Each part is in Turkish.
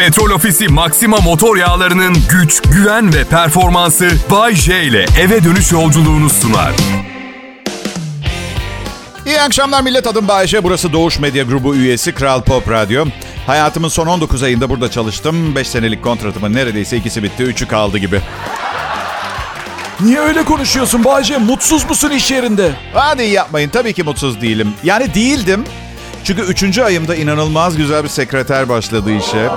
Petrol Ofisi Maxima motor yağlarının güç, güven ve performansı Bay J ile eve dönüş yolculuğunu sunar. İyi akşamlar millet adım Bayece. Burası Doğuş Medya Grubu üyesi Kral Pop Radyo. Hayatımın son 19 ayında burada çalıştım. 5 senelik kontratımın neredeyse ikisi bitti. Üçü kaldı gibi. Niye öyle konuşuyorsun Bayce? Mutsuz musun iş yerinde? Hadi yapmayın. Tabii ki mutsuz değilim. Yani değildim. Çünkü 3. ayımda inanılmaz güzel bir sekreter başladı işe.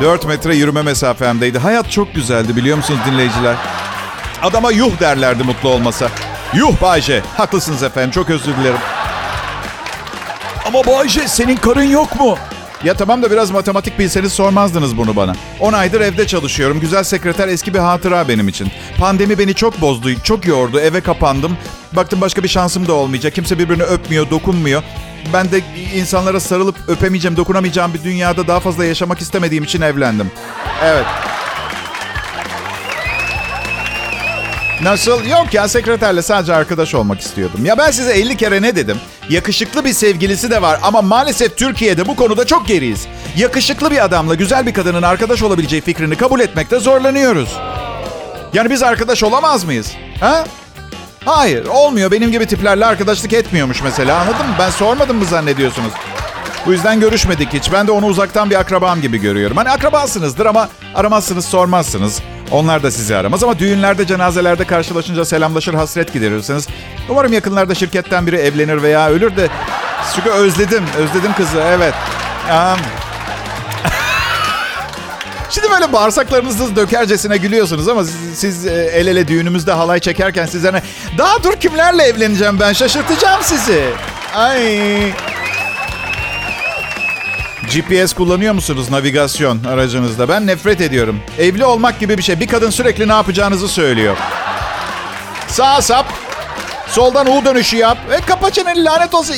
4 metre yürüme mesafemdeydi. Hayat çok güzeldi biliyor musunuz dinleyiciler? Adama yuh derlerdi mutlu olmasa. Yuh Bayce. Haklısınız efendim. Çok özür dilerim. Ama Bayce senin karın yok mu? Ya tamam da biraz matematik bilseniz sormazdınız bunu bana. 10 aydır evde çalışıyorum. Güzel sekreter eski bir hatıra benim için. Pandemi beni çok bozdu, çok yordu. Eve kapandım. Baktım başka bir şansım da olmayacak. Kimse birbirini öpmüyor, dokunmuyor. Ben de insanlara sarılıp öpemeyeceğim, dokunamayacağım bir dünyada daha fazla yaşamak istemediğim için evlendim. Evet. Nasıl? Yok ya sekreterle sadece arkadaş olmak istiyordum. Ya ben size 50 kere ne dedim? Yakışıklı bir sevgilisi de var ama maalesef Türkiye'de bu konuda çok geriyiz. Yakışıklı bir adamla güzel bir kadının arkadaş olabileceği fikrini kabul etmekte zorlanıyoruz. Yani biz arkadaş olamaz mıyız? Ha? Hayır, olmuyor. Benim gibi tiplerle arkadaşlık etmiyormuş mesela. Anladın mı? Ben sormadım mı zannediyorsunuz? Bu yüzden görüşmedik hiç. Ben de onu uzaktan bir akrabam gibi görüyorum. Hani akrabasınızdır ama aramazsınız, sormazsınız. Onlar da sizi aramaz ama düğünlerde, cenazelerde karşılaşınca selamlaşır, hasret giderirsiniz. Umarım yakınlarda şirketten biri evlenir veya ölür de... Çünkü özledim, özledim kızı, evet. Um... Şimdi böyle bağırsaklarınızı dökercesine gülüyorsunuz ama siz, siz e, el ele düğünümüzde halay çekerken siz hani... Daha dur kimlerle evleneceğim ben, şaşırtacağım sizi. Ay... GPS kullanıyor musunuz navigasyon aracınızda? Ben nefret ediyorum. Evli olmak gibi bir şey. Bir kadın sürekli ne yapacağınızı söylüyor. Sağ sap. Soldan U dönüşü yap. E kapa çeneni lanet olsun.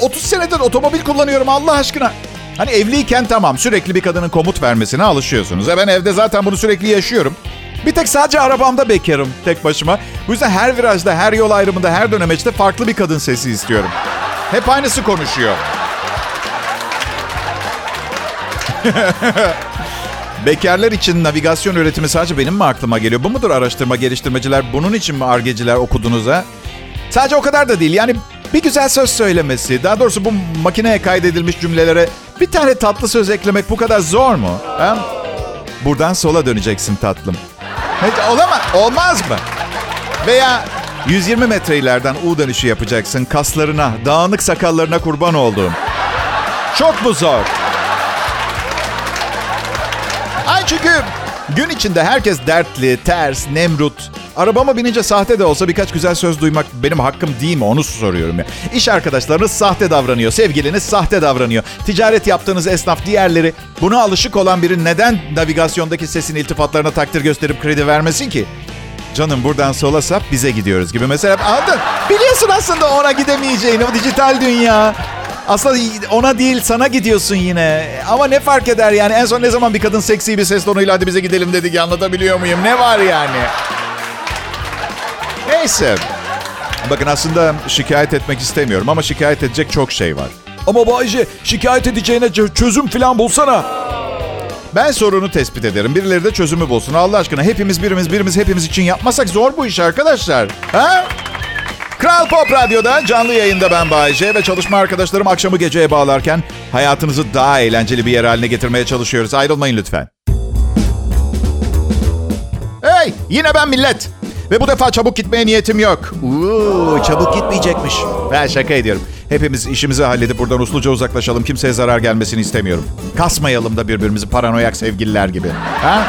30 senedir otomobil kullanıyorum Allah aşkına. Hani evliyken tamam sürekli bir kadının komut vermesine alışıyorsunuz. E ben evde zaten bunu sürekli yaşıyorum. Bir tek sadece arabamda bekarım tek başıma. Bu yüzden her virajda, her yol ayrımında, her dönemeçte farklı bir kadın sesi istiyorum. Hep aynısı konuşuyor. Bekarlar için navigasyon üretimi sadece benim mi aklıma geliyor? Bu mudur araştırma geliştirmeciler? Bunun için mi argeciler okudunuz ha? Sadece o kadar da değil. Yani bir güzel söz söylemesi, daha doğrusu bu makineye kaydedilmiş cümlelere bir tane tatlı söz eklemek bu kadar zor mu? Ha? Buradan sola döneceksin tatlım. Olamaz, olmaz mı? Veya 120 metre ileriden U dönüşü yapacaksın kaslarına, dağınık sakallarına kurban olduğum. Çok mu zor? Ay çünkü gün içinde herkes dertli, ters, nemrut. Arabama binince sahte de olsa birkaç güzel söz duymak benim hakkım değil mi onu soruyorum ya. İş arkadaşlarınız sahte davranıyor, sevgiliniz sahte davranıyor. Ticaret yaptığınız esnaf diğerleri buna alışık olan biri neden navigasyondaki sesin iltifatlarına takdir gösterip kredi vermesin ki? Canım buradan sola sap bize gidiyoruz gibi mesela anladın? Biliyorsun aslında ona gidemeyeceğini o dijital dünya. Aslında ona değil sana gidiyorsun yine. Ama ne fark eder yani? En son ne zaman bir kadın seksi bir ses tonuyla hadi bize gidelim dedik anlatabiliyor muyum? Ne var yani? Neyse. Bakın aslında şikayet etmek istemiyorum ama şikayet edecek çok şey var. Ama Bayce şikayet edeceğine çözüm falan bulsana. Ben sorunu tespit ederim. Birileri de çözümü bulsun. Allah aşkına hepimiz birimiz birimiz hepimiz için yapmasak zor bu iş arkadaşlar. Ha? Kral Pop Radyo'da canlı yayında ben Bayece ve çalışma arkadaşlarım akşamı geceye bağlarken hayatınızı daha eğlenceli bir yer haline getirmeye çalışıyoruz. Ayrılmayın lütfen. Hey yine ben millet. Ve bu defa çabuk gitmeye niyetim yok. Uuu, çabuk gitmeyecekmiş. Ben şaka ediyorum. Hepimiz işimizi halledip buradan usluca uzaklaşalım. Kimseye zarar gelmesini istemiyorum. Kasmayalım da birbirimizi paranoyak sevgililer gibi. Ha?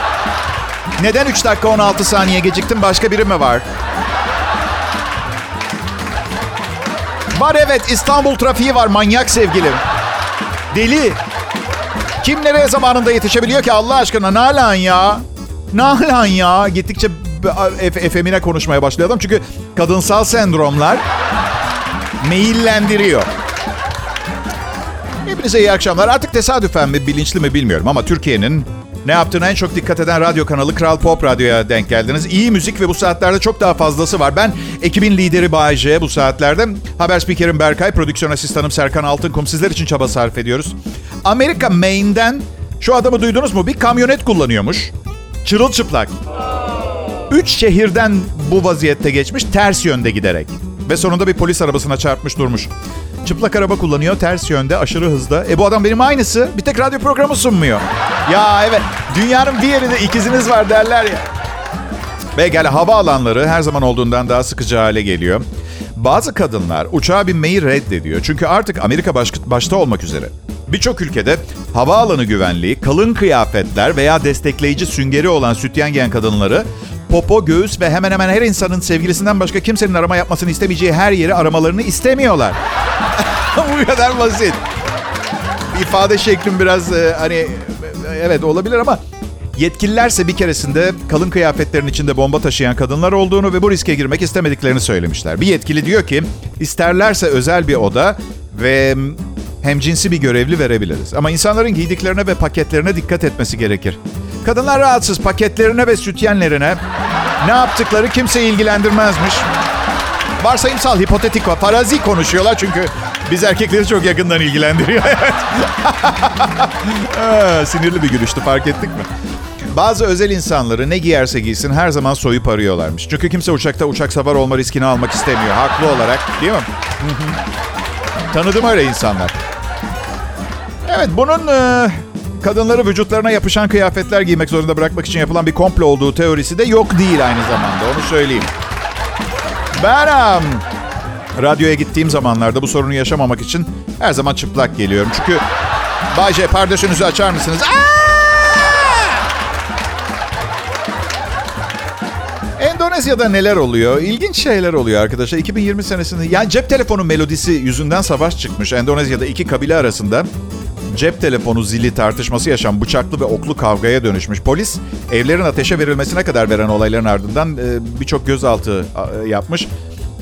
Neden 3 dakika 16 saniye geciktim? Başka biri mi var? Var evet İstanbul trafiği var manyak sevgilim. Deli. Kim nereye zamanında yetişebiliyor ki Allah aşkına? Nalan ya. Nalan ya. Gittikçe efemine konuşmaya başlıyor adam. Çünkü kadınsal sendromlar meyillendiriyor. Hepinize iyi akşamlar. Artık tesadüfen mi bilinçli mi bilmiyorum ama Türkiye'nin ne yaptığına en çok dikkat eden radyo kanalı Kral Pop Radyo'ya denk geldiniz. İyi müzik ve bu saatlerde çok daha fazlası var. Ben ekibin lideri Bayece bu saatlerde. Haber spikerim Berkay, prodüksiyon asistanım Serkan Altınkum. Sizler için çaba sarf ediyoruz. Amerika Maine'den Şu adamı duydunuz mu? Bir kamyonet kullanıyormuş. Çırılçıplak. Üç şehirden bu vaziyette geçmiş ters yönde giderek. Ve sonunda bir polis arabasına çarpmış durmuş. Çıplak araba kullanıyor ters yönde aşırı hızda. E bu adam benim aynısı. Bir tek radyo programı sunmuyor. Ya evet dünyanın bir yerinde ikiziniz var derler ya. Ve gel hava alanları her zaman olduğundan daha sıkıcı hale geliyor. Bazı kadınlar uçağa binmeyi reddediyor. Çünkü artık Amerika baş, başta olmak üzere. Birçok ülkede havaalanı güvenliği, kalın kıyafetler veya destekleyici süngeri olan sütyen giyen kadınları popo, göğüs ve hemen hemen her insanın sevgilisinden başka kimsenin arama yapmasını istemeyeceği her yeri aramalarını istemiyorlar. Bu kadar basit. İfade şeklim biraz e, hani evet olabilir ama yetkililerse bir keresinde kalın kıyafetlerin içinde bomba taşıyan kadınlar olduğunu ve bu riske girmek istemediklerini söylemişler. Bir yetkili diyor ki isterlerse özel bir oda ve hem cinsi bir görevli verebiliriz. Ama insanların giydiklerine ve paketlerine dikkat etmesi gerekir. Kadınlar rahatsız paketlerine ve sütyenlerine ne yaptıkları kimseyi ilgilendirmezmiş. Varsayımsal, hipotetik ve farazi konuşuyorlar çünkü biz erkekleri çok yakından ilgilendiriyor. Sinirli bir gülüştü fark ettik mi? Bazı özel insanları ne giyerse giysin her zaman soyup arıyorlarmış. Çünkü kimse uçakta uçak savar olma riskini almak istemiyor. Haklı olarak değil mi? Tanıdım öyle insanlar. Evet bunun e, kadınları vücutlarına yapışan kıyafetler giymek zorunda bırakmak için yapılan bir komplo olduğu teorisi de yok değil aynı zamanda onu söyleyeyim. Ben um, radyoya gittiğim zamanlarda bu sorunu yaşamamak için her zaman çıplak geliyorum. Çünkü Bayce pardesünüzü açar mısınız? Endonezya'da neler oluyor? İlginç şeyler oluyor arkadaşlar. 2020 senesinde yani cep telefonu melodisi yüzünden savaş çıkmış. Endonezya'da iki kabile arasında cep telefonu zili tartışması yaşan bıçaklı ve oklu kavgaya dönüşmüş. Polis evlerin ateşe verilmesine kadar veren olayların ardından e, birçok gözaltı e, yapmış.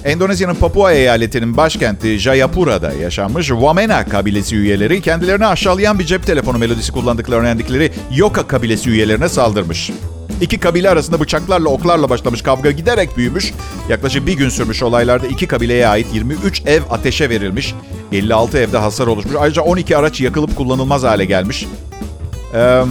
Endonezya'nın Papua eyaletinin başkenti Jayapura'da yaşanmış Wamena kabilesi üyeleri kendilerini aşağılayan bir cep telefonu melodisi kullandıklarını öğrendikleri Yoka kabilesi üyelerine saldırmış. İki kabile arasında bıçaklarla oklarla başlamış kavga giderek büyümüş. Yaklaşık bir gün sürmüş olaylarda iki kabileye ait 23 ev ateşe verilmiş. 56 evde hasar oluşmuş. Ayrıca 12 araç yakılıp kullanılmaz hale gelmiş. Ee,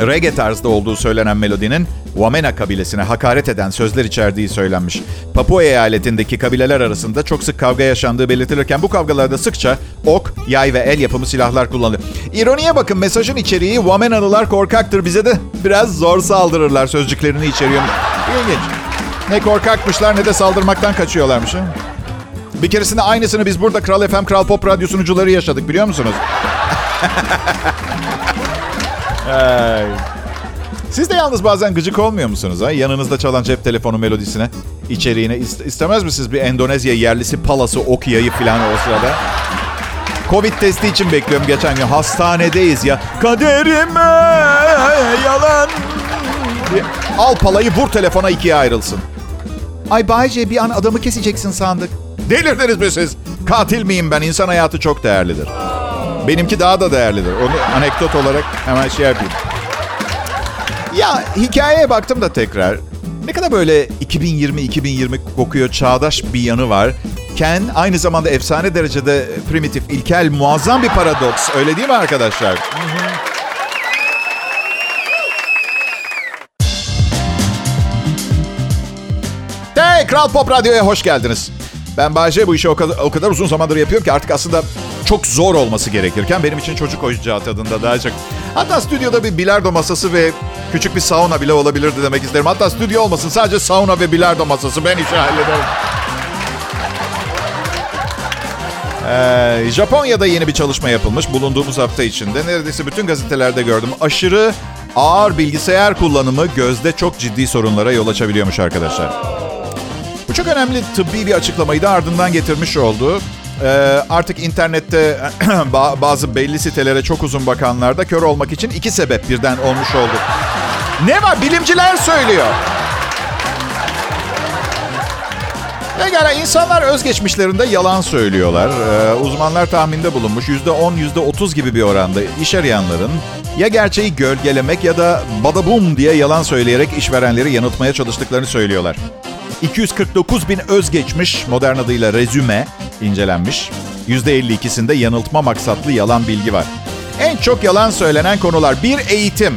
reggae tarzda olduğu söylenen melodinin Wamena kabilesine hakaret eden sözler içerdiği söylenmiş. Papua eyaletindeki kabileler arasında çok sık kavga yaşandığı belirtilirken bu kavgalarda sıkça ok, yay ve el yapımı silahlar kullanılıyor. İroniye bakın mesajın içeriği Wamenalılar korkaktır bize de biraz zor saldırırlar sözcüklerini içeriyormuş. İlginç. Ne korkakmışlar ne de saldırmaktan kaçıyorlarmış. Ha? Bir keresinde aynısını biz burada Kral FM, Kral Pop radyo sunucuları yaşadık biliyor musunuz? Ay. Siz de yalnız bazen gıcık olmuyor musunuz? Ha? Yanınızda çalan cep telefonu melodisine, içeriğine. istemez misiniz bir Endonezya yerlisi palası, okyayı falan o sırada? Covid testi için bekliyorum geçen gün. Hastanedeyiz ya. Kaderime yalan. Al palayı vur telefona ikiye ayrılsın. Ay Bayce bir an adamı keseceksin sandık. Delirdiniz mi siz? Katil miyim ben? İnsan hayatı çok değerlidir. Benimki daha da değerlidir. Onu anekdot olarak hemen şey yapayım. Ya hikayeye baktım da tekrar. Ne kadar böyle 2020-2020 kokuyor, çağdaş bir yanı var. Ken aynı zamanda efsane derecede primitif, ilkel, muazzam bir paradoks. Öyle değil mi arkadaşlar? Hey Kral Pop Radyo'ya hoş geldiniz. Ben Bayce bu işi o kadar, o kadar uzun zamandır yapıyorum ki artık aslında çok zor olması gerekirken benim için çocuk oyuncağı tadında daha çok. Hatta stüdyoda bir bilardo masası ve küçük bir sauna bile olabilirdi demek isterim. Hatta stüdyo olmasın sadece sauna ve bilardo masası ben işi hallederim. Ee, Japonya'da yeni bir çalışma yapılmış bulunduğumuz hafta içinde. Neredeyse bütün gazetelerde gördüm. Aşırı ağır bilgisayar kullanımı gözde çok ciddi sorunlara yol açabiliyormuş arkadaşlar. Bu çok önemli tıbbi bir açıklamayı da ardından getirmiş oldu. Ee, artık internette bazı belli sitelere çok uzun bakanlarda kör olmak için iki sebep birden olmuş oldu. Ne var? Bilimciler söylüyor. Pekala insanlar özgeçmişlerinde yalan söylüyorlar. Ee, uzmanlar tahminde bulunmuş %10, %30 gibi bir oranda iş arayanların ya gerçeği gölgelemek ya da badabum diye yalan söyleyerek işverenleri yanıltmaya çalıştıklarını söylüyorlar. 249 bin özgeçmiş modern adıyla rezüme incelenmiş. %52'sinde yanıltma maksatlı yalan bilgi var. En çok yalan söylenen konular. Bir eğitim.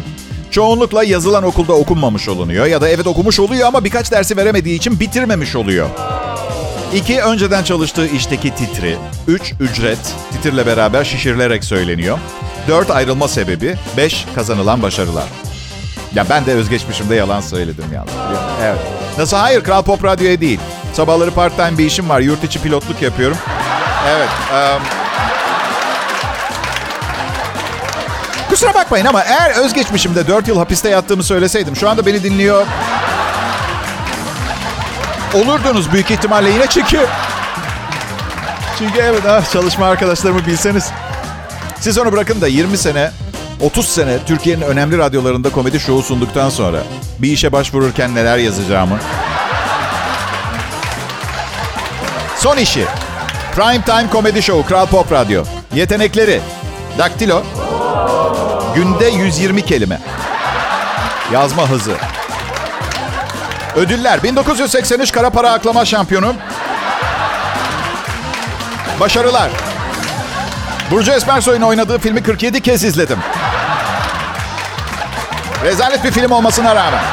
Çoğunlukla yazılan okulda okunmamış olunuyor ya da evet okumuş oluyor ama birkaç dersi veremediği için bitirmemiş oluyor. İki, önceden çalıştığı işteki titri. Üç, ücret. Titirle beraber şişirilerek söyleniyor. Dört, ayrılma sebebi. Beş, kazanılan başarılar. Ya ben de özgeçmişimde yalan söyledim yalnız. Evet. Nasıl? Hayır, Kral Pop Radyo'ya değil. Sabahları part time bir işim var. Yurt içi pilotluk yapıyorum. Evet. Um... Kusura bakmayın ama eğer özgeçmişimde 4 yıl hapiste yattığımı söyleseydim şu anda beni dinliyor olurdunuz büyük ihtimalle yine çünkü çünkü evet ah, çalışma arkadaşlarımı bilseniz siz onu bırakın da 20 sene 30 sene Türkiye'nin önemli radyolarında komedi şovu sunduktan sonra bir işe başvururken neler yazacağımı. Son işi. Prime Time Komedi Show Kral Pop Radyo. Yetenekleri. Daktilo. Günde 120 kelime. Yazma hızı. Ödüller. 1983 kara para aklama şampiyonu. Başarılar. Burcu Esmersoy'un oynadığı filmi 47 kez izledim. Rezalet bir film olmasına rağmen.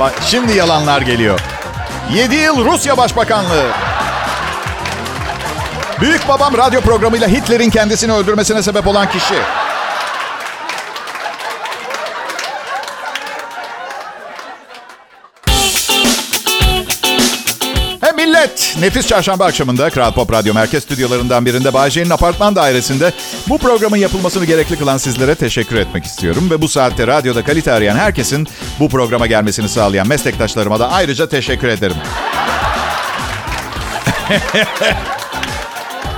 Bak şimdi yalanlar geliyor. 7 yıl Rusya Başbakanlığı. Büyük babam radyo programıyla Hitler'in kendisini öldürmesine sebep olan kişi. Nefis çarşamba akşamında Kral Pop Radyo Merkez Stüdyolarından birinde Bayce'nin apartman dairesinde bu programın yapılmasını gerekli kılan sizlere teşekkür etmek istiyorum. Ve bu saatte radyoda kalite arayan herkesin bu programa gelmesini sağlayan meslektaşlarıma da ayrıca teşekkür ederim.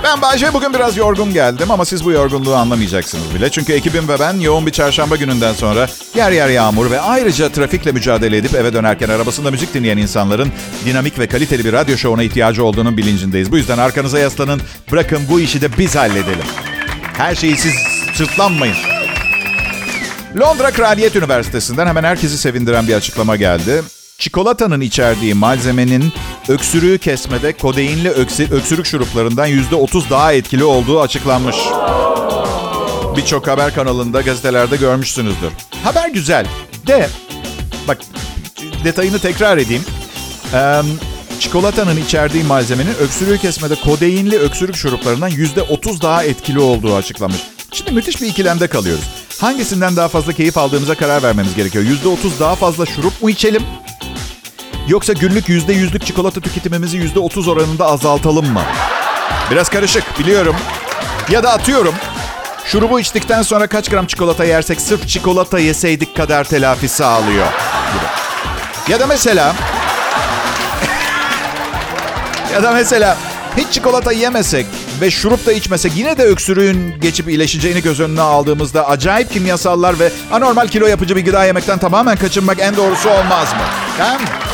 Ben Bayce bugün biraz yorgun geldim ama siz bu yorgunluğu anlamayacaksınız bile. Çünkü ekibim ve ben yoğun bir çarşamba gününden sonra yer yer yağmur ve ayrıca trafikle mücadele edip eve dönerken arabasında müzik dinleyen insanların dinamik ve kaliteli bir radyo şovuna ihtiyacı olduğunun bilincindeyiz. Bu yüzden arkanıza yaslanın, bırakın bu işi de biz halledelim. Her şeyi siz sırtlanmayın. Londra Kraliyet Üniversitesi'nden hemen herkesi sevindiren bir açıklama geldi. Çikolatanın içerdiği malzemenin öksürüğü kesmede kodeinli öksürük şuruplarından %30 daha etkili olduğu açıklanmış. Birçok haber kanalında, gazetelerde görmüşsünüzdür. Haber güzel. De, bak detayını tekrar edeyim. Ee, çikolatanın içerdiği malzemenin öksürüğü kesmede kodeinli öksürük şuruplarından %30 daha etkili olduğu açıklanmış. Şimdi müthiş bir ikilemde kalıyoruz. Hangisinden daha fazla keyif aldığımıza karar vermemiz gerekiyor. %30 daha fazla şurup mu içelim? Yoksa günlük yüzde yüzlük çikolata tüketimimizi yüzde otuz oranında azaltalım mı? Biraz karışık biliyorum. Ya da atıyorum. Şurubu içtikten sonra kaç gram çikolata yersek sırf çikolata yeseydik kadar telafi sağlıyor. Gibi. Ya da mesela... ya da mesela hiç çikolata yemesek ve şurup da içmesek yine de öksürüğün geçip iyileşeceğini göz önüne aldığımızda acayip kimyasallar ve anormal kilo yapıcı bir gıda yemekten tamamen kaçınmak en doğrusu olmaz mı? Tamam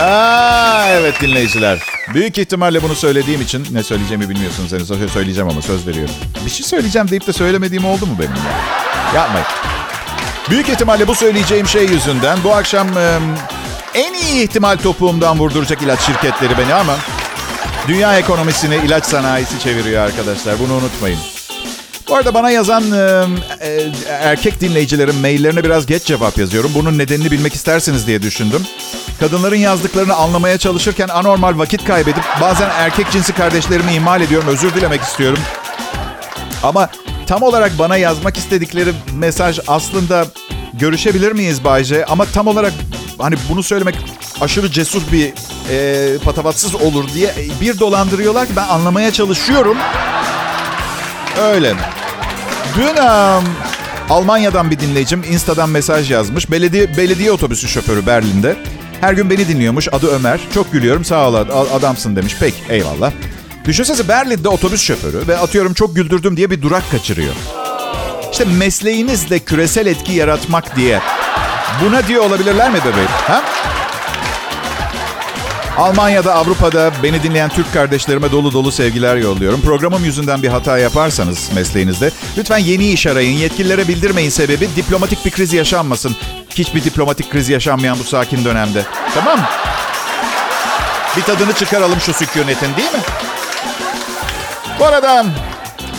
Aa, evet dinleyiciler. Büyük ihtimalle bunu söylediğim için ne söyleyeceğimi bilmiyorsunuz henüz. Söyleyeceğim ama söz veriyorum. Bir şey söyleyeceğim deyip de söylemediğim oldu mu benim ya? Yapmayın. Büyük ihtimalle bu söyleyeceğim şey yüzünden bu akşam e, en iyi ihtimal topuğumdan vurduracak ilaç şirketleri beni ama dünya ekonomisini ilaç sanayisi çeviriyor arkadaşlar. Bunu unutmayın. Bu arada bana yazan e, e, erkek dinleyicilerin maillerine biraz geç cevap yazıyorum. Bunun nedenini bilmek istersiniz diye düşündüm. Kadınların yazdıklarını anlamaya çalışırken anormal vakit kaybedip bazen erkek cinsi kardeşlerimi ihmal ediyorum. Özür dilemek istiyorum. Ama tam olarak bana yazmak istedikleri mesaj aslında görüşebilir miyiz Bayce? Ama tam olarak hani bunu söylemek aşırı cesur bir e, patavatsız olur diye bir dolandırıyorlar ki ben anlamaya çalışıyorum. Öyle. Dün um, Almanya'dan bir dinleyicim Insta'dan mesaj yazmış. Belediye belediye otobüsü şoförü Berlin'de. Her gün beni dinliyormuş. Adı Ömer. Çok gülüyorum. Sağ ol adamsın demiş. Pek eyvallah. Düşünsenize Berlin'de otobüs şoförü ve atıyorum çok güldürdüm diye bir durak kaçırıyor. İşte mesleğinizle küresel etki yaratmak diye. Buna diyor olabilirler mi bebeğim? Ha? Almanya'da, Avrupa'da beni dinleyen Türk kardeşlerime dolu dolu sevgiler yolluyorum. Programım yüzünden bir hata yaparsanız mesleğinizde lütfen yeni iş arayın. Yetkililere bildirmeyin sebebi diplomatik bir kriz yaşanmasın. Hiçbir diplomatik kriz yaşanmayan bu sakin dönemde. Tamam? Bir tadını çıkaralım şu sükunetin değil mi? Bu arada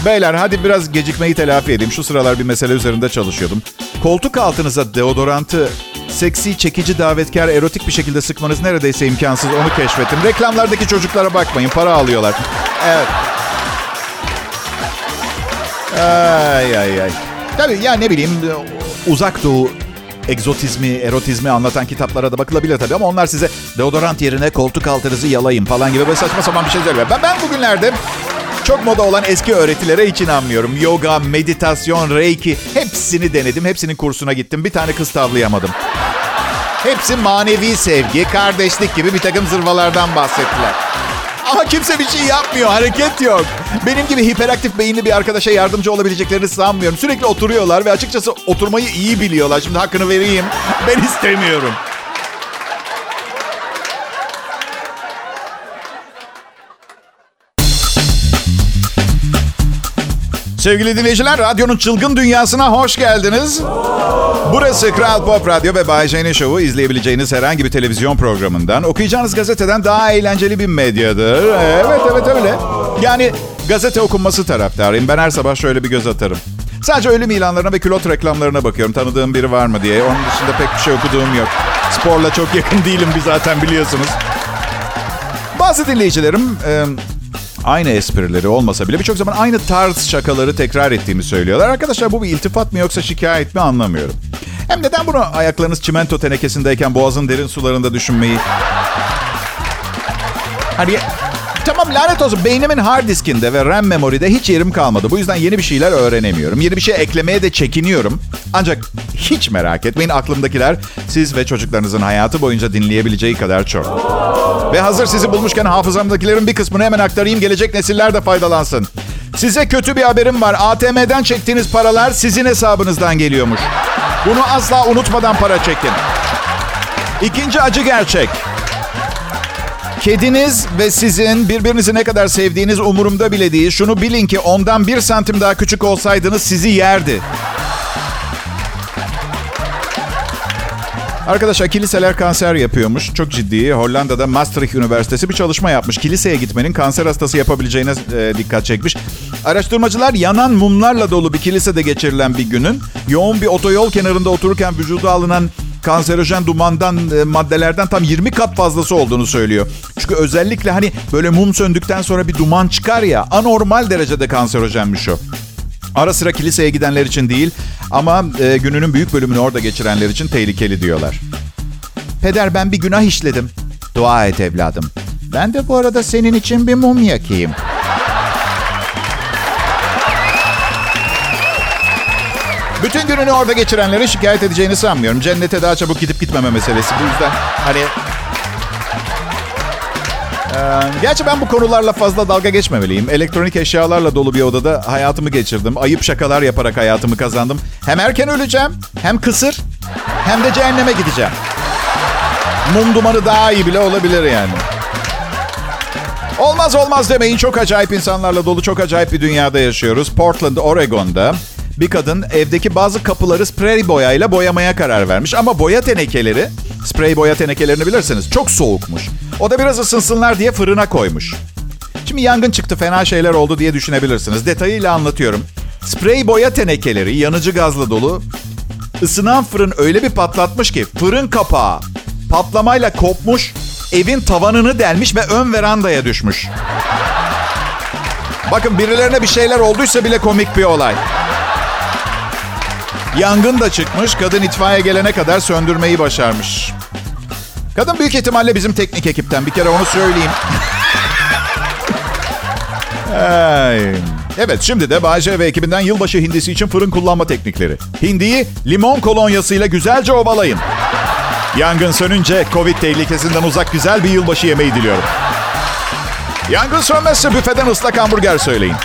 Beyler hadi biraz gecikmeyi telafi edeyim. Şu sıralar bir mesele üzerinde çalışıyordum. Koltuk altınıza deodorantı seksi, çekici, davetkar, erotik bir şekilde sıkmanız neredeyse imkansız. Onu keşfettim. Reklamlardaki çocuklara bakmayın. Para alıyorlar. Evet. Ay ay ay. Tabii ya ne bileyim uzak doğu egzotizmi, erotizmi anlatan kitaplara da bakılabilir tabii ama onlar size deodorant yerine koltuk altınızı yalayın falan gibi böyle saçma sapan bir şey söylüyor. Ben, ben bugünlerde çok moda olan eski öğretilere hiç inanmıyorum. Yoga, meditasyon, reiki hepsini denedim. Hepsinin kursuna gittim. Bir tane kız tavlayamadım. Hepsi manevi sevgi, kardeşlik gibi bir takım zırvalardan bahsettiler. Ama kimse bir şey yapmıyor, hareket yok. Benim gibi hiperaktif beyinli bir arkadaşa yardımcı olabileceklerini sanmıyorum. Sürekli oturuyorlar ve açıkçası oturmayı iyi biliyorlar. Şimdi hakkını vereyim. Ben istemiyorum. Sevgili dinleyiciler, radyonun çılgın dünyasına hoş geldiniz. Burası Kral Pop Radyo ve Bay J'nin Show'u izleyebileceğiniz herhangi bir televizyon programından, okuyacağınız gazeteden daha eğlenceli bir medyadır. Evet, evet öyle. Yani gazete okunması taraftarıyım. Ben her sabah şöyle bir göz atarım. Sadece ölüm ilanlarına ve külot reklamlarına bakıyorum. Tanıdığım biri var mı diye. Onun dışında pek bir şey okuduğum yok. Sporla çok yakın değilim bir zaten biliyorsunuz. Bazı dinleyicilerim... Aynı esprileri olmasa bile birçok zaman aynı tarz şakaları tekrar ettiğimi söylüyorlar. Arkadaşlar bu bir iltifat mı yoksa şikayet mi anlamıyorum. Hem neden bunu ayaklarınız çimento tenekesindeyken boğazın derin sularında düşünmeyi... Hani tamam lanet olsun beynimin hard diskinde ve RAM memoride hiç yerim kalmadı. Bu yüzden yeni bir şeyler öğrenemiyorum. Yeni bir şey eklemeye de çekiniyorum. Ancak hiç merak etmeyin aklımdakiler siz ve çocuklarınızın hayatı boyunca dinleyebileceği kadar çok. Ve hazır sizi bulmuşken hafızamdakilerin bir kısmını hemen aktarayım. Gelecek nesiller de faydalansın. Size kötü bir haberim var. ATM'den çektiğiniz paralar sizin hesabınızdan geliyormuş. Bunu asla unutmadan para çekin. İkinci acı gerçek. Kediniz ve sizin birbirinizi ne kadar sevdiğiniz umurumda bile değil. Şunu bilin ki ondan bir santim daha küçük olsaydınız sizi yerdi. Arkadaşlar kiliseler kanser yapıyormuş. Çok ciddi. Hollanda'da Maastricht Üniversitesi bir çalışma yapmış. Kiliseye gitmenin kanser hastası yapabileceğine e, dikkat çekmiş. Araştırmacılar yanan mumlarla dolu bir kilisede geçirilen bir günün yoğun bir otoyol kenarında otururken vücuda alınan kanserojen dumandan e, maddelerden tam 20 kat fazlası olduğunu söylüyor. Çünkü özellikle hani böyle mum söndükten sonra bir duman çıkar ya anormal derecede kanserojenmiş o. Ara sıra kiliseye gidenler için değil ama e, gününün büyük bölümünü orada geçirenler için tehlikeli diyorlar. Peder ben bir günah işledim. Dua et evladım. Ben de bu arada senin için bir mum yakayım. Bütün gününü orada geçirenlerin şikayet edeceğini sanmıyorum. Cennete daha çabuk gidip gitmeme meselesi. Bu yüzden hani... Ee, gerçi ben bu konularla fazla dalga geçmemeliyim. Elektronik eşyalarla dolu bir odada hayatımı geçirdim. Ayıp şakalar yaparak hayatımı kazandım. Hem erken öleceğim, hem kısır, hem de cehenneme gideceğim. Mum dumanı daha iyi bile olabilir yani. Olmaz olmaz demeyin. Çok acayip insanlarla dolu çok acayip bir dünyada yaşıyoruz. Portland, Oregon'da bir kadın evdeki bazı kapıları sprey boyayla boyamaya karar vermiş. Ama boya tenekeleri, sprey boya tenekelerini bilirsiniz çok soğukmuş. O da biraz ısınsınlar diye fırına koymuş. Şimdi yangın çıktı fena şeyler oldu diye düşünebilirsiniz. Detayıyla anlatıyorum. Sprey boya tenekeleri yanıcı gazla dolu. Isınan fırın öyle bir patlatmış ki fırın kapağı patlamayla kopmuş, evin tavanını delmiş ve ön verandaya düşmüş. Bakın birilerine bir şeyler olduysa bile komik bir olay. Yangın da çıkmış. Kadın itfaiye gelene kadar söndürmeyi başarmış. Kadın büyük ihtimalle bizim teknik ekipten. Bir kere onu söyleyeyim. evet şimdi de Bayce ve ekibinden yılbaşı hindisi için fırın kullanma teknikleri. Hindiyi limon kolonyasıyla güzelce ovalayın. Yangın sönünce Covid tehlikesinden uzak güzel bir yılbaşı yemeği diliyorum. Yangın sönmezse büfeden ıslak hamburger söyleyin.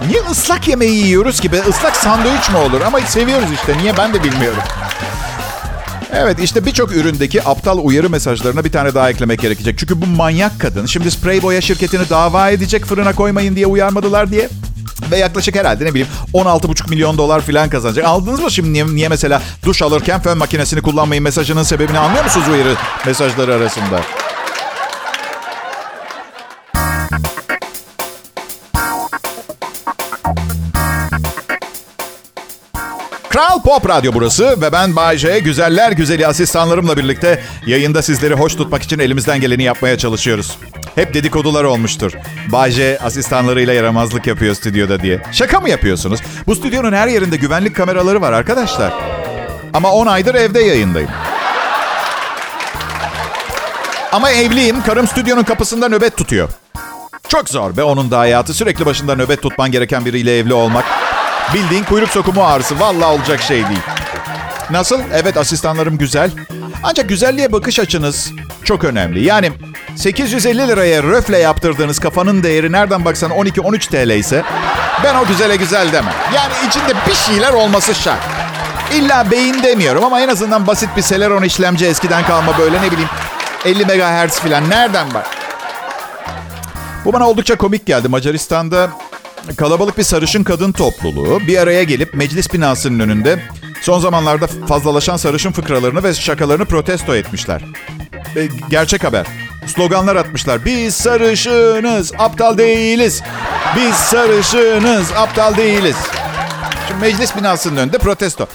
Niye ıslak yemeği yiyoruz ki? Islak sandviç mi olur? Ama seviyoruz işte. Niye ben de bilmiyorum. Evet işte birçok üründeki aptal uyarı mesajlarına bir tane daha eklemek gerekecek. Çünkü bu manyak kadın şimdi sprey boya şirketini dava edecek fırına koymayın diye uyarmadılar diye. Ve yaklaşık herhalde ne bileyim 16,5 milyon dolar falan kazanacak. Aldınız mı şimdi niye, niye mesela duş alırken fön makinesini kullanmayın mesajının sebebini anlıyor musunuz uyarı mesajları arasında? Kral Pop Radyo burası ve ben Bay J. Güzeller güzeli asistanlarımla birlikte yayında sizleri hoş tutmak için elimizden geleni yapmaya çalışıyoruz. Hep dedikodular olmuştur. Bay J asistanlarıyla yaramazlık yapıyor stüdyoda diye. Şaka mı yapıyorsunuz? Bu stüdyonun her yerinde güvenlik kameraları var arkadaşlar. Ama 10 aydır evde yayındayım. Ama evliyim. Karım stüdyonun kapısında nöbet tutuyor. Çok zor be onun da hayatı. Sürekli başında nöbet tutman gereken biriyle evli olmak. Bildiğin kuyruk sokumu ağrısı. Vallahi olacak şey değil. Nasıl? Evet asistanlarım güzel. Ancak güzelliğe bakış açınız çok önemli. Yani 850 liraya röfle yaptırdığınız kafanın değeri nereden baksan 12-13 TL ise ben o güzele güzel demem. Yani içinde bir şeyler olması şart. İlla beyin demiyorum ama en azından basit bir Celeron işlemci eskiden kalma böyle ne bileyim 50 MHz falan nereden bak? Bu bana oldukça komik geldi. Macaristan'da kalabalık bir sarışın kadın topluluğu bir araya gelip meclis binasının önünde son zamanlarda fazlalaşan sarışın fıkralarını ve şakalarını protesto etmişler. E, gerçek haber. Sloganlar atmışlar. Biz sarışınız, aptal değiliz. Biz sarışınız, aptal değiliz. Şimdi meclis binasının önünde protesto.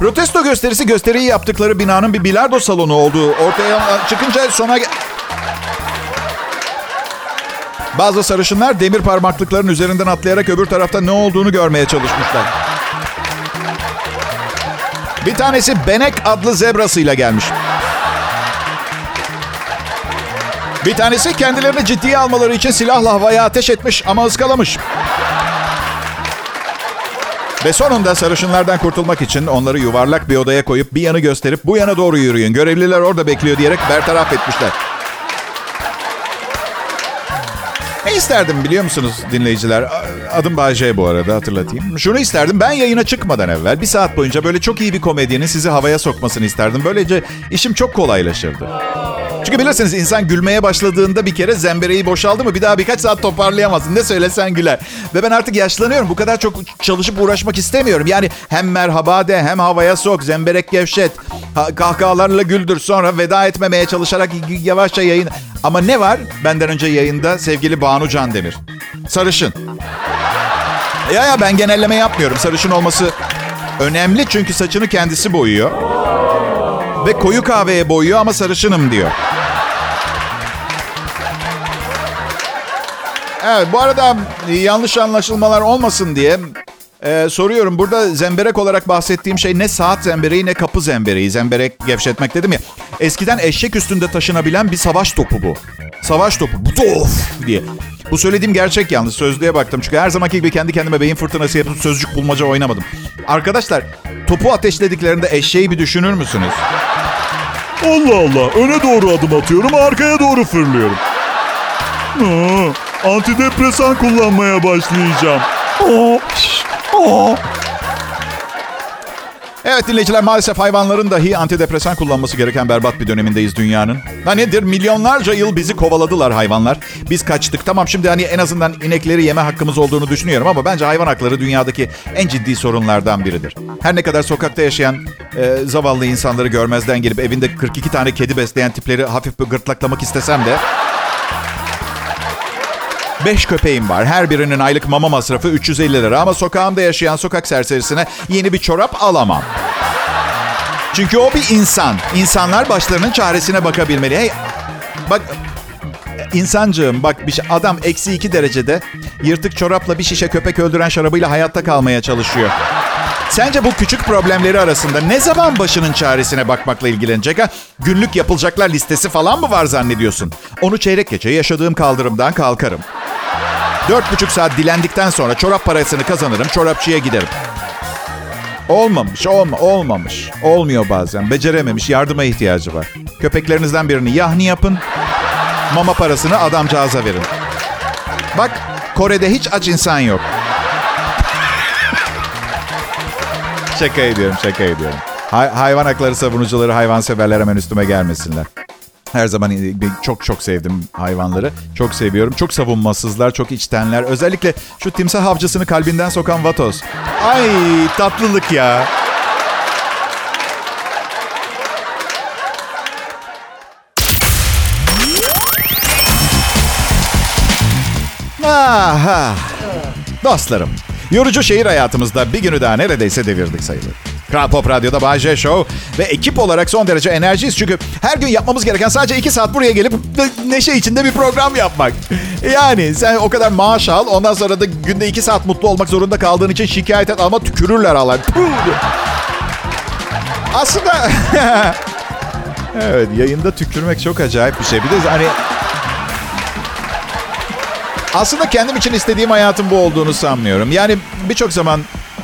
Protesto gösterisi gösteriyi yaptıkları binanın bir bilardo salonu olduğu ortaya çıkınca sona... Bazı sarışınlar demir parmaklıkların üzerinden atlayarak öbür tarafta ne olduğunu görmeye çalışmışlar. Bir tanesi Benek adlı zebrasıyla gelmiş. Bir tanesi kendilerini ciddiye almaları için silahla havaya ateş etmiş ama ıskalamış. Ve sonunda sarışınlardan kurtulmak için onları yuvarlak bir odaya koyup bir yanı gösterip bu yana doğru yürüyün. Görevliler orada bekliyor diyerek bertaraf etmişler. İsterdim biliyor musunuz dinleyiciler? Adım Bayce bu arada hatırlatayım. Şunu isterdim ben yayına çıkmadan evvel bir saat boyunca böyle çok iyi bir komedyenin sizi havaya sokmasını isterdim. Böylece işim çok kolaylaşırdı. Çünkü bilirsiniz insan gülmeye başladığında bir kere zembereği boşaldı mı bir daha birkaç saat toparlayamazsın. Ne söylesen güler. Ve ben artık yaşlanıyorum. Bu kadar çok çalışıp uğraşmak istemiyorum. Yani hem merhaba de hem havaya sok, zemberek gevşet. Ha, kahkahalarla güldür sonra veda etmemeye çalışarak yavaşça yayın. Ama ne var benden önce yayında sevgili Banu Can Demir. Sarışın. Ya ya ben genelleme yapmıyorum. Sarışın olması önemli çünkü saçını kendisi boyuyor. Ve koyu kahveye boyuyor ama sarışınım diyor. Evet bu arada yanlış anlaşılmalar olmasın diye e, soruyorum. Burada zemberek olarak bahsettiğim şey ne saat zembereği ne kapı zembereği. Zemberek gevşetmek dedim ya. Eskiden eşek üstünde taşınabilen bir savaş topu bu. Savaş topu. Of diye. Bu söylediğim gerçek yalnız. Sözlüğe baktım. Çünkü her zamanki gibi kendi kendime beyin fırtınası yapıp sözcük bulmaca oynamadım. Arkadaşlar topu ateşlediklerinde eşeği bir düşünür müsünüz? Allah Allah. Öne doğru adım atıyorum, arkaya doğru fırlıyorum. Aa, antidepresan kullanmaya başlayacağım. Aa, aa. Evet dinleyiciler maalesef hayvanların dahi antidepresan kullanması gereken berbat bir dönemindeyiz dünyanın. Ha nedir milyonlarca yıl bizi kovaladılar hayvanlar. Biz kaçtık tamam şimdi hani en azından inekleri yeme hakkımız olduğunu düşünüyorum ama bence hayvan hakları dünyadaki en ciddi sorunlardan biridir. Her ne kadar sokakta yaşayan e, zavallı insanları görmezden gelip evinde 42 tane kedi besleyen tipleri hafif bir gırtlaklamak istesem de... Beş köpeğim var. Her birinin aylık mama masrafı 350 lira ama sokağımda yaşayan sokak serserisine yeni bir çorap alamam. Çünkü o bir insan. İnsanlar başlarının çaresine bakabilmeli. Hey, bak insancığım bak bir şey, adam eksi iki derecede yırtık çorapla bir şişe köpek öldüren şarabıyla hayatta kalmaya çalışıyor. Sence bu küçük problemleri arasında ne zaman başının çaresine bakmakla ilgilenecek ha? Günlük yapılacaklar listesi falan mı var zannediyorsun? Onu çeyrek gece yaşadığım kaldırımdan kalkarım. Dört buçuk saat dilendikten sonra çorap parasını kazanırım, çorapçıya giderim. Olmamış, olma, olmamış. Olmuyor bazen, becerememiş, yardıma ihtiyacı var. Köpeklerinizden birini yahni yapın, mama parasını adamcağıza verin. Bak, Kore'de hiç aç insan yok. şaka ediyorum, şaka ediyorum. Hay- hayvan hakları savunucuları, hayvanseverler hemen üstüme gelmesinler. Her zaman çok çok sevdim hayvanları. Çok seviyorum. Çok savunmasızlar, çok içtenler. Özellikle şu timsah avcısını kalbinden sokan Vatos. Ay tatlılık ya. Aha. Dostlarım, yorucu şehir hayatımızda bir günü daha neredeyse devirdik sayılır. Kral Pop Radyo'da Bay Show. Ve ekip olarak son derece enerjiyiz. Çünkü her gün yapmamız gereken sadece iki saat buraya gelip neşe içinde bir program yapmak. Yani sen o kadar maaş al. Ondan sonra da günde iki saat mutlu olmak zorunda kaldığın için şikayet et. Ama tükürürler Allah. Aslında... evet yayında tükürmek çok acayip bir şey. Bir de hani... Aslında kendim için istediğim hayatın bu olduğunu sanmıyorum. Yani birçok zaman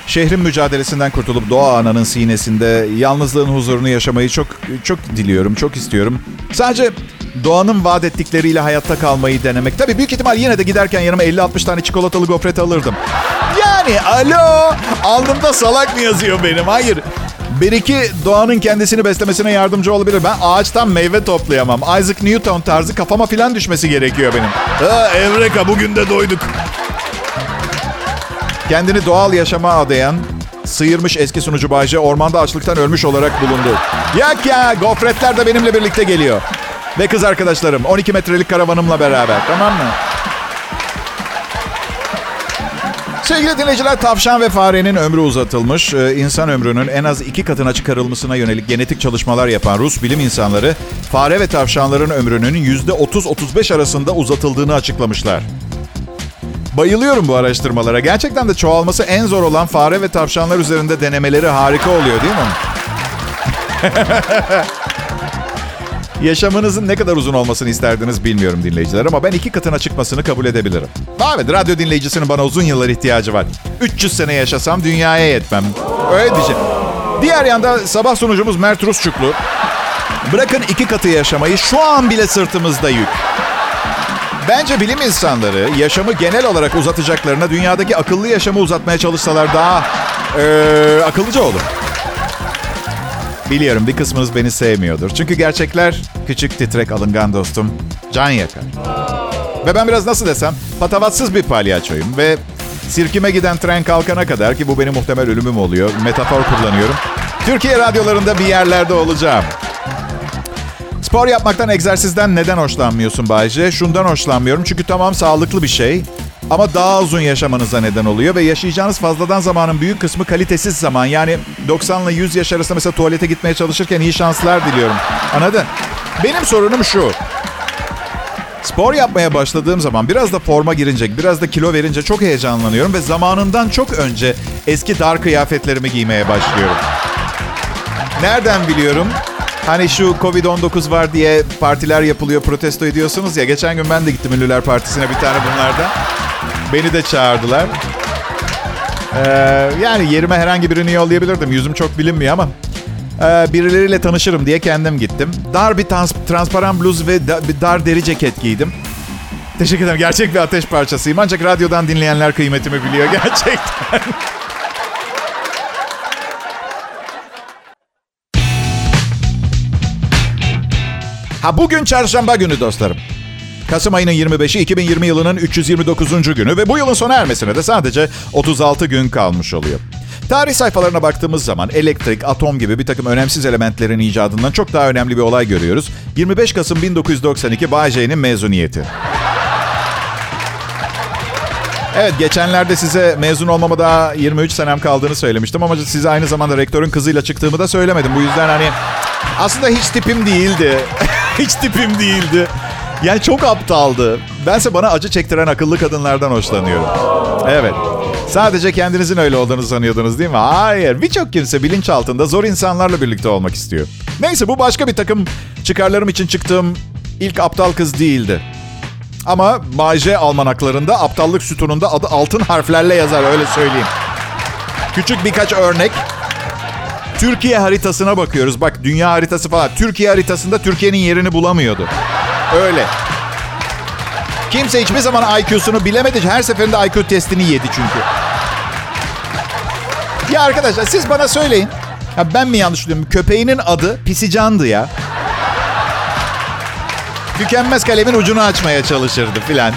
şehrin mücadelesinden kurtulup doğa ananın sinesinde yalnızlığın huzurunu yaşamayı çok çok diliyorum, çok istiyorum. Sadece doğanın vaat ettikleriyle hayatta kalmayı denemek. Tabii büyük ihtimal yine de giderken yanıma 50-60 tane çikolatalı gofret alırdım. Yani alo alnımda salak mı yazıyor benim? Hayır. Bir iki doğanın kendisini beslemesine yardımcı olabilir. Ben ağaçtan meyve toplayamam. Isaac Newton tarzı kafama filan düşmesi gerekiyor benim. Ha, Evreka bugün de doyduk. Kendini doğal yaşama adayan, sıyırmış eski sunucu Bayce ormanda açlıktan ölmüş olarak bulundu. Yak ya gofretler de benimle birlikte geliyor. Ve kız arkadaşlarım 12 metrelik karavanımla beraber tamam mı? Sevgili dinleyiciler, tavşan ve farenin ömrü uzatılmış. Ee, insan ömrünün en az iki katına çıkarılmasına yönelik genetik çalışmalar yapan Rus bilim insanları... ...fare ve tavşanların ömrünün %30-35 arasında uzatıldığını açıklamışlar. Bayılıyorum bu araştırmalara. Gerçekten de çoğalması en zor olan fare ve tavşanlar üzerinde denemeleri harika oluyor değil mi? Yaşamınızın ne kadar uzun olmasını isterdiniz bilmiyorum dinleyiciler ama ben iki katına çıkmasını kabul edebilirim. Evet, radyo dinleyicisinin bana uzun yıllar ihtiyacı var. 300 sene yaşasam dünyaya yetmem. Öyle diyeceğim. Diğer yanda sabah sunucumuz Mert Rusçuklu. Bırakın iki katı yaşamayı şu an bile sırtımızda yük. Bence bilim insanları yaşamı genel olarak uzatacaklarına dünyadaki akıllı yaşamı uzatmaya çalışsalar daha ee, akıllıca olur. Biliyorum bir kısmınız beni sevmiyordur. Çünkü gerçekler küçük titrek alıngan dostum can yakar. Ve ben biraz nasıl desem patavatsız bir palyaçoyum ve sirkime giden tren kalkana kadar ki bu benim muhtemel ölümüm oluyor. Metafor kullanıyorum. Türkiye radyolarında bir yerlerde olacağım. Spor yapmaktan, egzersizden neden hoşlanmıyorsun Bayce? Şundan hoşlanmıyorum çünkü tamam sağlıklı bir şey. Ama daha uzun yaşamanıza neden oluyor ve yaşayacağınız fazladan zamanın büyük kısmı kalitesiz zaman. Yani 90 ile 100 yaş arasında mesela tuvalete gitmeye çalışırken iyi şanslar diliyorum. Anladın? Benim sorunum şu. Spor yapmaya başladığım zaman biraz da forma girince, biraz da kilo verince çok heyecanlanıyorum ve zamanından çok önce eski dar kıyafetlerimi giymeye başlıyorum. Nereden biliyorum? Hani şu Covid-19 var diye partiler yapılıyor, protesto ediyorsunuz ya. Geçen gün ben de gittim Ünlüler Partisi'ne bir tane bunlardan. Beni de çağırdılar. Ee, yani yerime herhangi birini yollayabilirdim. Yüzüm çok bilinmiyor ama. Ee, birileriyle tanışırım diye kendim gittim. Dar bir trans- transparan bluz ve da- bir dar deri ceket giydim. Teşekkür ederim. Gerçek bir ateş parçasıyım. Ancak radyodan dinleyenler kıymetimi biliyor gerçekten. Ha bugün çarşamba günü dostlarım. Kasım ayının 25'i 2020 yılının 329. günü ve bu yılın sona ermesine de sadece 36 gün kalmış oluyor. Tarih sayfalarına baktığımız zaman elektrik, atom gibi bir takım önemsiz elementlerin icadından çok daha önemli bir olay görüyoruz. 25 Kasım 1992 Bay J'nin mezuniyeti. Evet geçenlerde size mezun olmama daha 23 senem kaldığını söylemiştim ama size aynı zamanda rektörün kızıyla çıktığımı da söylemedim. Bu yüzden hani aslında hiç tipim değildi. hiç tipim değildi. Yani çok aptaldı. Bense bana acı çektiren akıllı kadınlardan hoşlanıyorum. Evet. Sadece kendinizin öyle olduğunu sanıyordunuz değil mi? Hayır. Birçok kimse bilinçaltında zor insanlarla birlikte olmak istiyor. Neyse bu başka bir takım çıkarlarım için çıktığım ilk aptal kız değildi. Ama Bayce almanaklarında aptallık sütununda adı altın harflerle yazar öyle söyleyeyim. Küçük birkaç örnek. Türkiye haritasına bakıyoruz. Bak dünya haritası falan. Türkiye haritasında Türkiye'nin yerini bulamıyordu. Öyle. Kimse hiçbir zaman IQ'sunu bilemedi. Her seferinde IQ testini yedi çünkü. Ya arkadaşlar siz bana söyleyin. Ya ben mi yanlış biliyorum? Köpeğinin adı Pisican'dı ya. Tükenmez kalemin ucunu açmaya çalışırdı filan.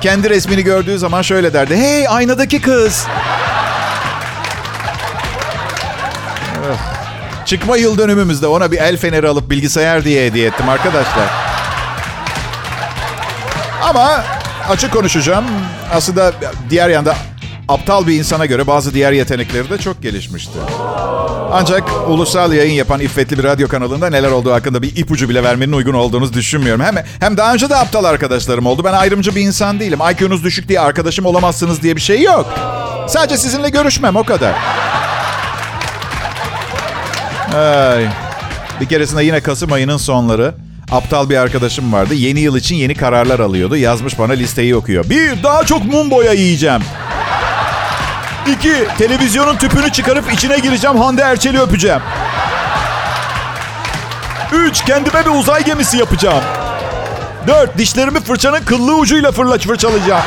Kendi resmini gördüğü zaman şöyle derdi. Hey aynadaki kız. Çıkma yıl dönümümüzde ona bir el feneri alıp bilgisayar diye hediye ettim arkadaşlar. Ama açık konuşacağım. Aslında diğer yanda aptal bir insana göre bazı diğer yetenekleri de çok gelişmişti. Ancak ulusal yayın yapan iffetli bir radyo kanalında neler olduğu hakkında bir ipucu bile vermenin uygun olduğunu düşünmüyorum. Hem, hem daha önce de aptal arkadaşlarım oldu. Ben ayrımcı bir insan değilim. IQ'nuz düşük diye arkadaşım olamazsınız diye bir şey yok. Sadece sizinle görüşmem o kadar. Ay. Bir keresinde yine Kasım ayının sonları aptal bir arkadaşım vardı. Yeni yıl için yeni kararlar alıyordu. Yazmış bana listeyi okuyor. Bir, daha çok mum boya yiyeceğim. İki, televizyonun tüpünü çıkarıp içine gireceğim. Hande Erçel'i öpeceğim. Üç, kendime bir uzay gemisi yapacağım. Dört, dişlerimi fırçanın kıllı ucuyla fırlaç fırçalayacağım.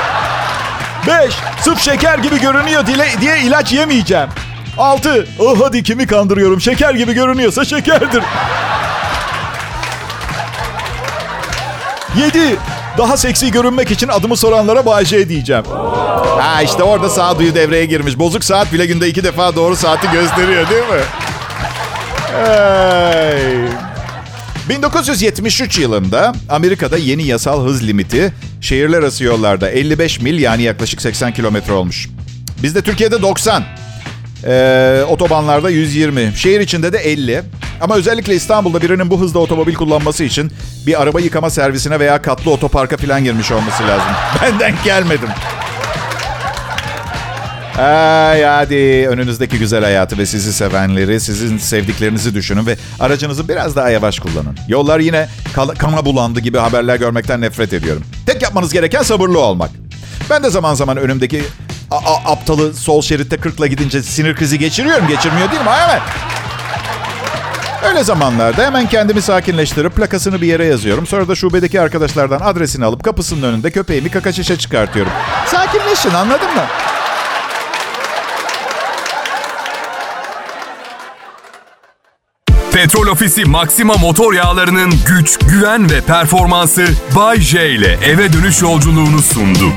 Beş, sırf şeker gibi görünüyor diye, diye ilaç yemeyeceğim. Altı, oh hadi kimi kandırıyorum. Şeker gibi görünüyorsa şekerdir. Yedi, daha seksi görünmek için adımı soranlara Bayce diyeceğim. Ha işte orada sağduyu devreye girmiş. Bozuk saat bile günde iki defa doğru saati gösteriyor değil mi? Hey. 1973 yılında Amerika'da yeni yasal hız limiti şehirler arası yollarda 55 mil yani yaklaşık 80 kilometre olmuş. Bizde Türkiye'de 90. Ee, otobanlarda 120. Şehir içinde de 50. Ama özellikle İstanbul'da birinin bu hızda otomobil kullanması için bir araba yıkama servisine veya katlı otoparka falan girmiş olması lazım. Ben denk gelmedim. Ay hadi önünüzdeki güzel hayatı ve sizi sevenleri, sizin sevdiklerinizi düşünün ve aracınızı biraz daha yavaş kullanın. Yollar yine kana bulandı gibi haberler görmekten nefret ediyorum. Tek yapmanız gereken sabırlı olmak. Ben de zaman zaman önümdeki a- aptalı sol şeritte 40'la gidince sinir krizi geçiriyorum. Geçirmiyor değil mi? Evet. Öyle zamanlarda hemen kendimi sakinleştirip plakasını bir yere yazıyorum. Sonra da şubedeki arkadaşlardan adresini alıp kapısının önünde köpeğimi kaka şişe çıkartıyorum. Sakinleşin anladın mı? Petrol Ofisi Maxima motor yağlarının güç, güven ve performansı Bay J ile eve dönüş yolculuğunu sundu.